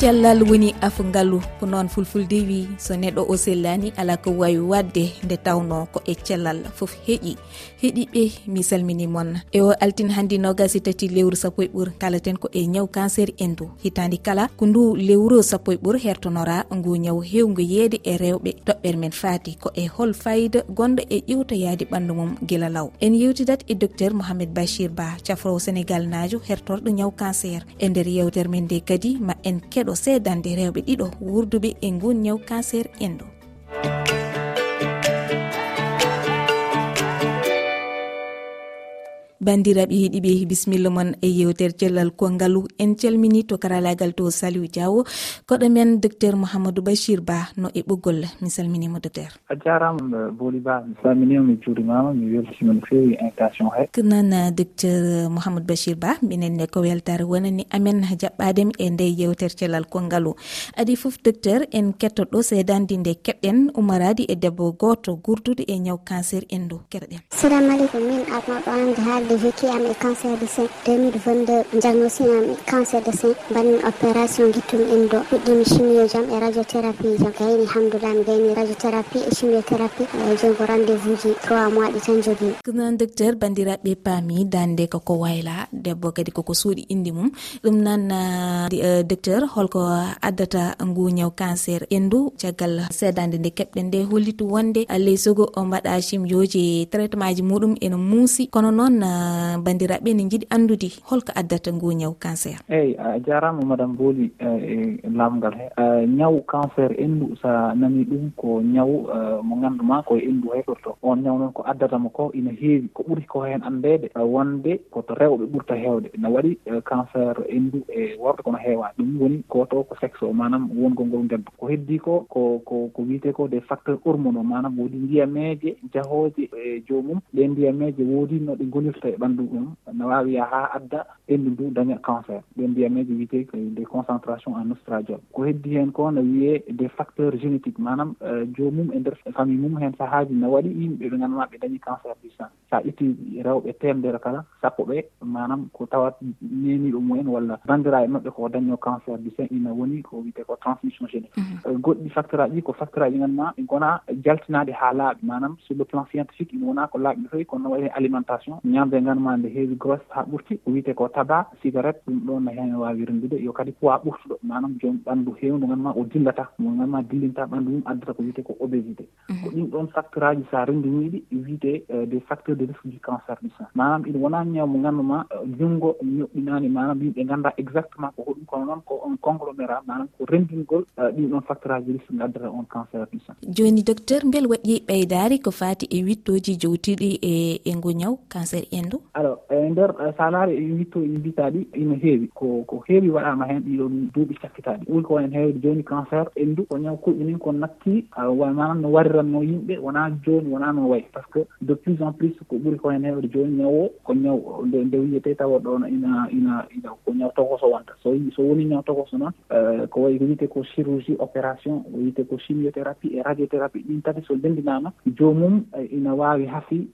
cellal woni afngalu ko noon fulfulde wi so neɗɗo o sellani ala ko wawi wadde nde tawno ko e cellal foof heeƴi. Heeɗiɓe mi salminimon e o altin hanndi nogasi tati lewru sappo e ɓuur kalaten ko e ñaw cancer endu hitandi kala ko ndu lewru sappo e ɓuur hertonora ngu ñaw hewngu yeede e rewɓe. Toɓɓere men faati ko e hol fayida gonɗo e ƴewtoyade ɓandu mum gila law. En yewtidat e docteur mouhamed bachir ba cafrowo sénégal najo hertorɗo ñaw cancer. E nder yewtere men nde kadi ma en keɗo ɗo sedande rewɓe ɗiɗo wurduɓe e ngun ñaw cancer endu bandiraɓe heeɗiɓe bisimilla moon e yewtere cellal kongalu en calmini to karalagal to saliw diawo koɗo men docteur mouhamadou bachir ba no e ɓoggol mi salminima docteur. A jarama boli ba mi salminima mi juurimama mi weltima no fewi invitation he. Ko noon docteur mouhamadou bachir ba minenne ko weltare wonani amen jaɓɓadem e nde yewtere cellal kongalu adi foof docteur en kettoɗo seedandi nde keɓɗen umaradi e debbo goto gurdude e ñaw cancer endu keɗoɗen salamu aleykum min arnoɗo ande haali. j'ai vécu am e cancer de sein. 2022 diagnosi am e cancer de sein mbaɗmi opération guittumi en ɗo fuɗɗimi chimio jam e radiothérapie jam. Gayni hamdoulah mi gayni radiothérapie e chimiothérapie. E jongo rendez-vous ji 3 mois ɗi tan jogimi ɗumnon docteur bandiraɓe paami dande koko wayla debbo kadi koko suuɗi indi mum. Ɗum noon euh, docteur holko addata ngu ñaw cancer endu caggal seedade nde keɓɗen nde hollitu wonde ley sogo mbaɗa chimioji traitement ji muɗum ene muusi. Kono noon bandiraɓe ne jiiɗi andude holko addata ngu ñaw cancer. Eyyi a jarama madame booli e, e lamgal he. E, ñaw cancer endu sa nani ɗum ko ñaw e, mo ganduma koye endu heɗorto on ñaw noon ko addatamo ko ina heewi ko ɓuuri ko hen andede wonde koto rewɓe ɓurta hewde ne waɗi cancer endu e worɓe kono heewani ɗum woni koto ko sexe o manam wongol ngol debbo ko heddi ko ko ko ko wiyete ko des facteur hormonaux manam woodi ndiyameje jahoje e jomum ɗe ndiyameje woodi no ɗe gonirta e ɓanndu ɗum ne waawi yaha haa adda ɓenndu ndu daña cancer. Ɓe mbiyameji wiyetee ko des concentration en ostradiol ko heddi heen ko no wiyee des facteurs génétique manam euh, joomum e ndeer famille mum heen sahaaji no waɗi yimɓe ɓe nganndumaa ɓe dañi cancer du sang. So a itti rewɓe teemdere kala sappo ɓe manam ko tawat neeniiɗo mumen walla banndiraa e maɓɓe ko dañno cancer du sang. Ina woni ko wiyetee ko transmission génétique. Mhm. Euh, goɗɗi facteur aji ko facteur aji nganndumaa ɗi gonaa jaltinaade haa laaɓi. Manam sur le plan scientifique ina wonaa ko laaɓi no fewi kono no waɗi alimentation ñaamde nde nganndumaa nde heewi grosse haa ɓurti ko wiyete ko tabac cigarette ɗum ɗon no heen waawi renndude yo kadi poids ɓurtuɗo manam joom ɓanndu heewndu nganndumaa o dillata mo nganndumaa dillinta ɓanndu mum addata ko wiyete ko obésité. Mhm. Ko ɗin ɗon facteur aji so a renndiniiɗi wiyete euh, des facteurs de risque du cancer du sang manam ina wonaa ñaw mo nganndumaa euh, junngo ñoɓɓinaani manam yimɓe nganndaa exactement ko hoɗum kono noon ko on conglomérat manam ko renndingol euh, ɗin ɗon facteur aji risque ngaddata on cancer du sang jooni docteur mbel waɗi ɓeydaari ko faati e wittoji jowtiɗi e e ngu ñaw cancer en. ɓanndu alors e nder salaare e witto e ɗi mbitaɗi ina heewi. Ko ko heewi waɗama hen ɗiɗon duuɓi sakkitaɗi ɓuuri ko en heewde joni cancer endu ko ñaw kuɓɓini ko natti manan no wariranno yimɓe wona joni wona no wayi par ce que de plus en plus ko ɓuuri ko hen heewde joni ñaw o ko ñaw nde wiyete tawa ɗon ina ina ina ko ñaw tokoso wonta. So so woni ñaw tokoso noon e, ko wayi ko wiyete ko chirurgie opération o wiyete ko chimiothérapie e radiothérapie ɗin tati so dendinama jomum e, ina wawi hafi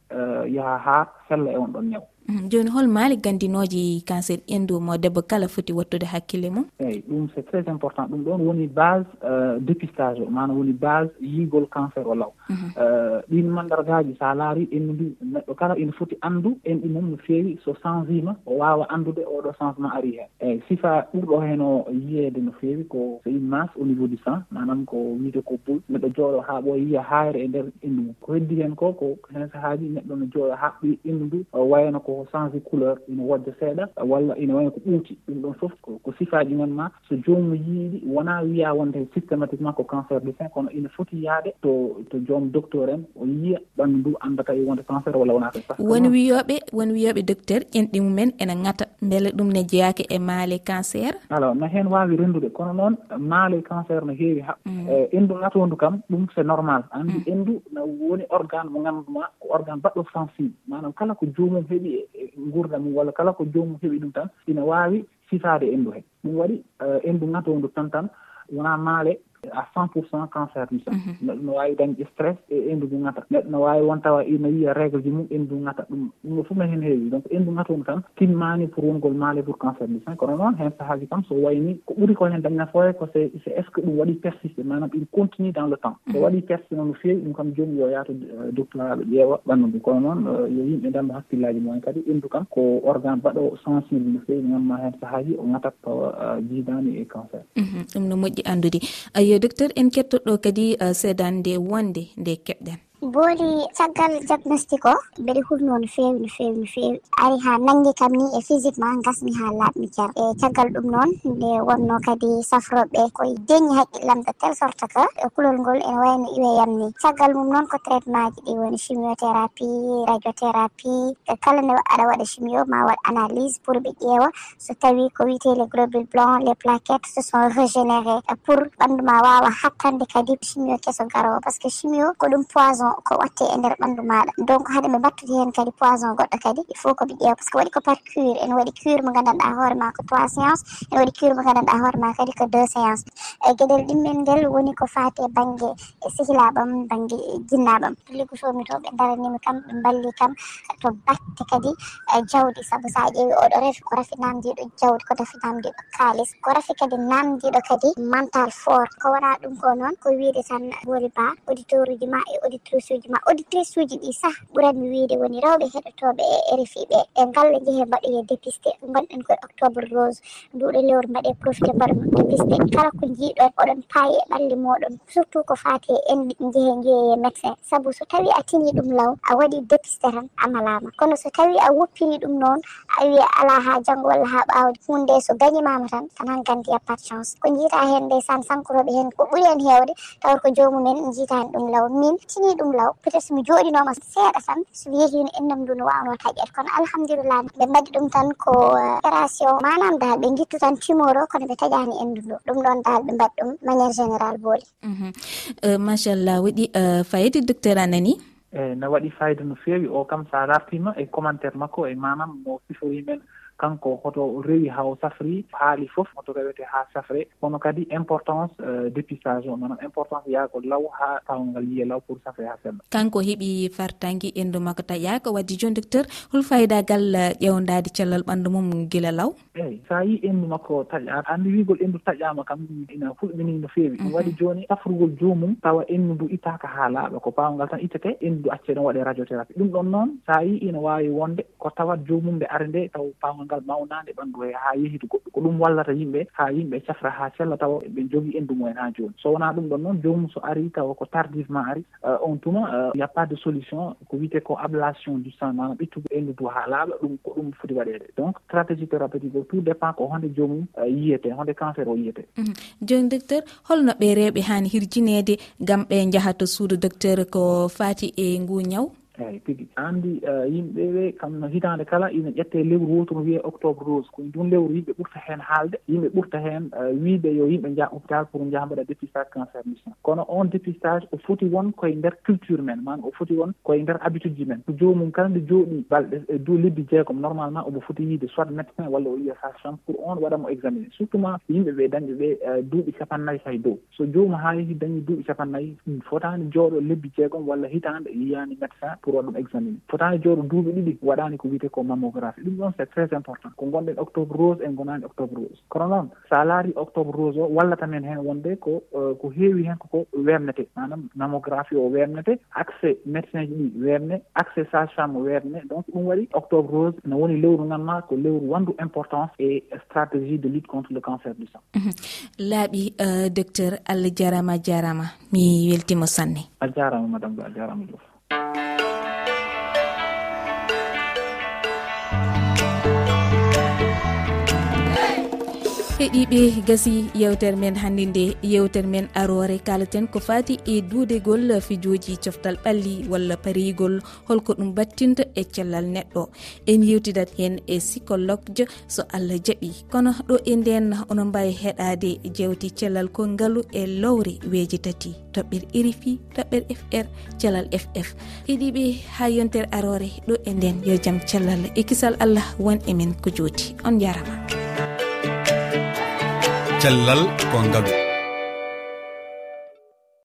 yaha ha fella e on ɗon ñaw. Mm-hmm. joni hol maali gandinoji cancer endu mo debbo kala foti wattude hakkille mum? Eyyi ɗum c' est très important. Ɗum ɗon woni base euh, dépistage o mana woni base yigol cancer o law. Mm-hmm. Euh, ɗin mandargaji sa laari en mbi neɗɗo kala ene foti andu en ɗi mum no feewi so changima o wawa andude oɗo changement ari hen eyyi sifa ɓurɗo hen o yiyeede no feewi ko so une masse au niveau du sang manam ko wiite ko boy neɗɗo jooɗo ha ɓo yiya haayre e nder endu mum. Ko heddi hen ko ko hen sahaaji neɗɗo no jooɗo ha ɓi endu ndu wayno ko changé couleur ina wodde seeɗa walla ina wayno ko ɓuuti. Ɗum ɗon fof ko sifaji men ma. So joomum yiiɗi wona wiya wonde systématiquement ko cancer du sein kono ina foti yaade to to joom docteur en o yiya ɓanndu ndu anndata e wonde cancer walla wona ko won wiyoɓe won wiyoɓe docteur ƴenɗi mumen ena ŋata mbele ɗum ne jeyaki e maale cancer. Alors no heen waawi renndude kono noon maale cancer no heewi ha mm. e endu ŋatondu kam ɗum c' est normal. Anndi mm. endu no woni organe mo ngannduɗa ko organe baɗɗo sensible. Manam kala ko joomum heɓi e gurdam mum walla kala ko joomum heɓi ɗum tan ina waawi sifaade endu hee ɗum waɗi eh, endu ŋatoodu tan tan wonaa maale à cent pour cent cancer ɗum sah mhm. neɗɗo no wawi dañde stress e endu ndu gata neɗɗo no wawi won tawa ina yiya régle ji mum endu ngata ɗum. Ɗum fof no hen heewi. Donc endu gatunu tan timmani pour wongol maale pour cancer du sein. Kono noon hen sahaji kam so wayni ko ɓuuri ko hen dañna foye ko c' est est ce que ɗum waɗi persiste manam il continue dans le temps. So mhm. waɗi persiste no feewi ɗum kam joni yo yaato euh, docteur aɓe ƴeewa ɓandu ndu. Kono noon euh, yo yimɓe danda hakkillaji mumen kadi endu kam ko organe mbaɗo sensible no feewi. Gamma hen sahaji o ngatat tawa euh, jiidani e cancer. Mhm. Ɗum no moƴƴi andude yo docteur en kettoɗo kadi eh, sedande wonde nde keɓɗen. booli caggal diagnostic o mbeɗe hurno no feewi no feewi no feewi. Ari ha nangi kam ni e physiquement gasmi ha laaɓmi jar e caggal ɗum noon nde wonno kadi safroɓe koye deñi haqqillam de telle sorte que e kulol ngol ene wayno iweyam ni caggal mum noon ko traitement ji ɗi woni chimiothérapie radiothérapie e kala nde aɗa waɗa chimio ma waɗ analyse pour ɓe ƴeewa. So tawi ko wiyete les globule blanc les plaquettes se sont régénéré pour ɓandu ma wawa hattande kadi chimio keso garowo par ce que chimio ko ɗum poison ko watte e nder ɓanndu maɗa. Donc haade ɓe mbattude heen kadi poison goɗɗo kadi il faut ko ɓe ƴeewa par ce que waɗi ko par cure ene waɗi cure mo nganndanɗaa hoore ma ko trois séance ene waɗi cure mo nganndanɗaa hoore ma kadi ko deux séance e gueɗel ɗimmel ngel woni ko faate bange sehilaɓam baŋnge jinnaɓam e liggotomi to ɓe daranimi kam ɓe mballi kam to batte kadi e jawdi saabu sa ƴeewi oɗo refi ko rafi namdiɗo jawdi ko rafi namdiɗo kalis ko rafi kadi namdiɗo kadi mental fort. Ko wona ɗum ko noon ko wiide tan woni ba auditeur uji ma e auditeur auditrice uji ma auditrice uji ɗi sah ɓuranmi wiide woni rewɓe heɗotoɓe e rfi ɓe e, e ngalla jeehe mbaɗoye dépisté gonɗen koye octobre rose nduɗo lewru mbaɗe profité mbaɗa dépisté kala ko jiiɗon oɗon paaye ɓalli moɗon surtout ko fate en jeehe jeeye e médecin. Saabu so tawi a tini ɗum law a waɗi dépisté tan amalama kono so tawi a woppini ɗum noon a wiya ala ha janggo walla ha ɓawde hunde so gañimama tan tan han a pat chance. Ko jiita hen nde sankoroɓe hen ko ɓuuri hen hewde tawa ko jomumen jiita hen ɗum law. Min tini ɗum ɗum law. Peut être somi joɗinoma seeɗa tan so weelino innam ndu no wawno taƴƴet kono alhamdulillah ɓe mbaɗi ɗum tan ko eh, opération manam dal ɓe guittu tan timoro kono ɓe taƴani endu ndu ɗum ɗon dal ɓe mbaɗi ɗum maniére général booli mhm. eh, machallah waɗi eh, fayide docteur anani nani? Eyi no waɗi fayida no feewi o kam sa a e commentaire makko e manam mo sifori men kanko hoto rewi haw safri haali fof hoto rewete ha safre. Kono kadi importance euh, dépistage o manam importance yaago law ha tawngal yiye law pour safre ha semba kanko heeɓi fartangui endu makko taƴaka waddi joni docteur hol fayidagal euh, ƴewdade cellal ɓandu mum guila law? Eyyi sa yi endu makko taƴa andi wigol endu taƴama kam ina fulɓini no feewi. Mhm. Ɗum waɗi joni safrugol jomum tawa endu ndu ittaka ha laaɓa ko pawngal tan ittete endu ndu acce ɗon waɗe radiothérapie. Ɗum ɗon noon sa yi ina wawi wonde ko tawat jomum nde ara nde taw pawngal ngal mawnade ɓanndu he haa yehitu goɗɗo. Ko ɗum wallata yimɓe haa yimɓe cafra haa sella tawa eɓe jogii endu mumen haa jooni so wonaa ɗum ɗon noon joomum so arii tawa ko tardivement ari euh, on tuma euh, y a pas de solution ko wiyete ko ablation du sang mana ɓittugo endu du haa laaɓa ɗum ko ɗum foti waɗeede donc stratégie thérapeutique o tout dépend ko honde joomum euh, yiyete honde cancer o yiyete. Mhm. Joni docteur holno ɓe rewɓe haani hirjineede ngam ɓe njaha to suudu docteur ko faati e ngu ñaw eyyi tigi anndi eh, yimɓeɓe kam no hitande kala ina ƴette lewru wotu no wiye octobre rose. Koye ɗum lewru yimɓe ɓurta hen haalde yimɓe ɓurta heen eh, wiide yo yimɓe jaa hôpital pour jaa mbaɗa dépistage cancer du sein kono on dépistage o foti won koye nder culture men man o foti won koye nder habitude ji men. Ko jomum kala nde jooɗi balɗe e dow lebbi jeegom normalement omo foti yiide soit médecin walla o yiya sage femme pour on waɗamo examiné surtout ma yimɓe dañɓe ɓe eh, duuɓi capannayyi hay dow. So jomum haa yehi dañi duuɓi capannayyi fotani jooɗo lebbi jeegom walla hitande yiyani médecin pour waɗa ɗum examiné fotani jooɗo duuɓi ɗiɗi waɗani ko wiyete ko mammographie. Ɗum ɗon c'est très important. Ko gonɗen octobre rose en gonani octobre rose. Kono noon sa laari octobre rose o wallata men hen wonde ko euh, ko heewi hen koko wernete. Manam mammographie o wernete accès médecin ji ɗi werne accès sage femme werne. Donc ɗum waɗi octobre rose ne woni lewru ganma ko lewru wandu importance et stratégie de lutte contre le cancer du sang. Uhuh. Laaɓi euh, docteur allah jarama jarama. Mi weltima sanne. A jarama madame a jarama jof heeɗiɓe gasi yewtere men hannde nde yewtere men arore. Kalaten ko fati e duudegol fijoji coftal ɓalli walla parigol. Holko ɗum battinta e cellal neɗɗo. En yewtidat hen e psycologue so allah jaaɓi kono ɗo e nden onon mbawi heɗade jewti cellal kolngalu e lowre weeji tati. Toɓɓere irifi toɓɓere fr cellal ff heeɗiɓe ha yontere arore ɗo e nden yo jaam cellal. E kisal allah won emen ko jooti on jarama. cellal ko ngaalu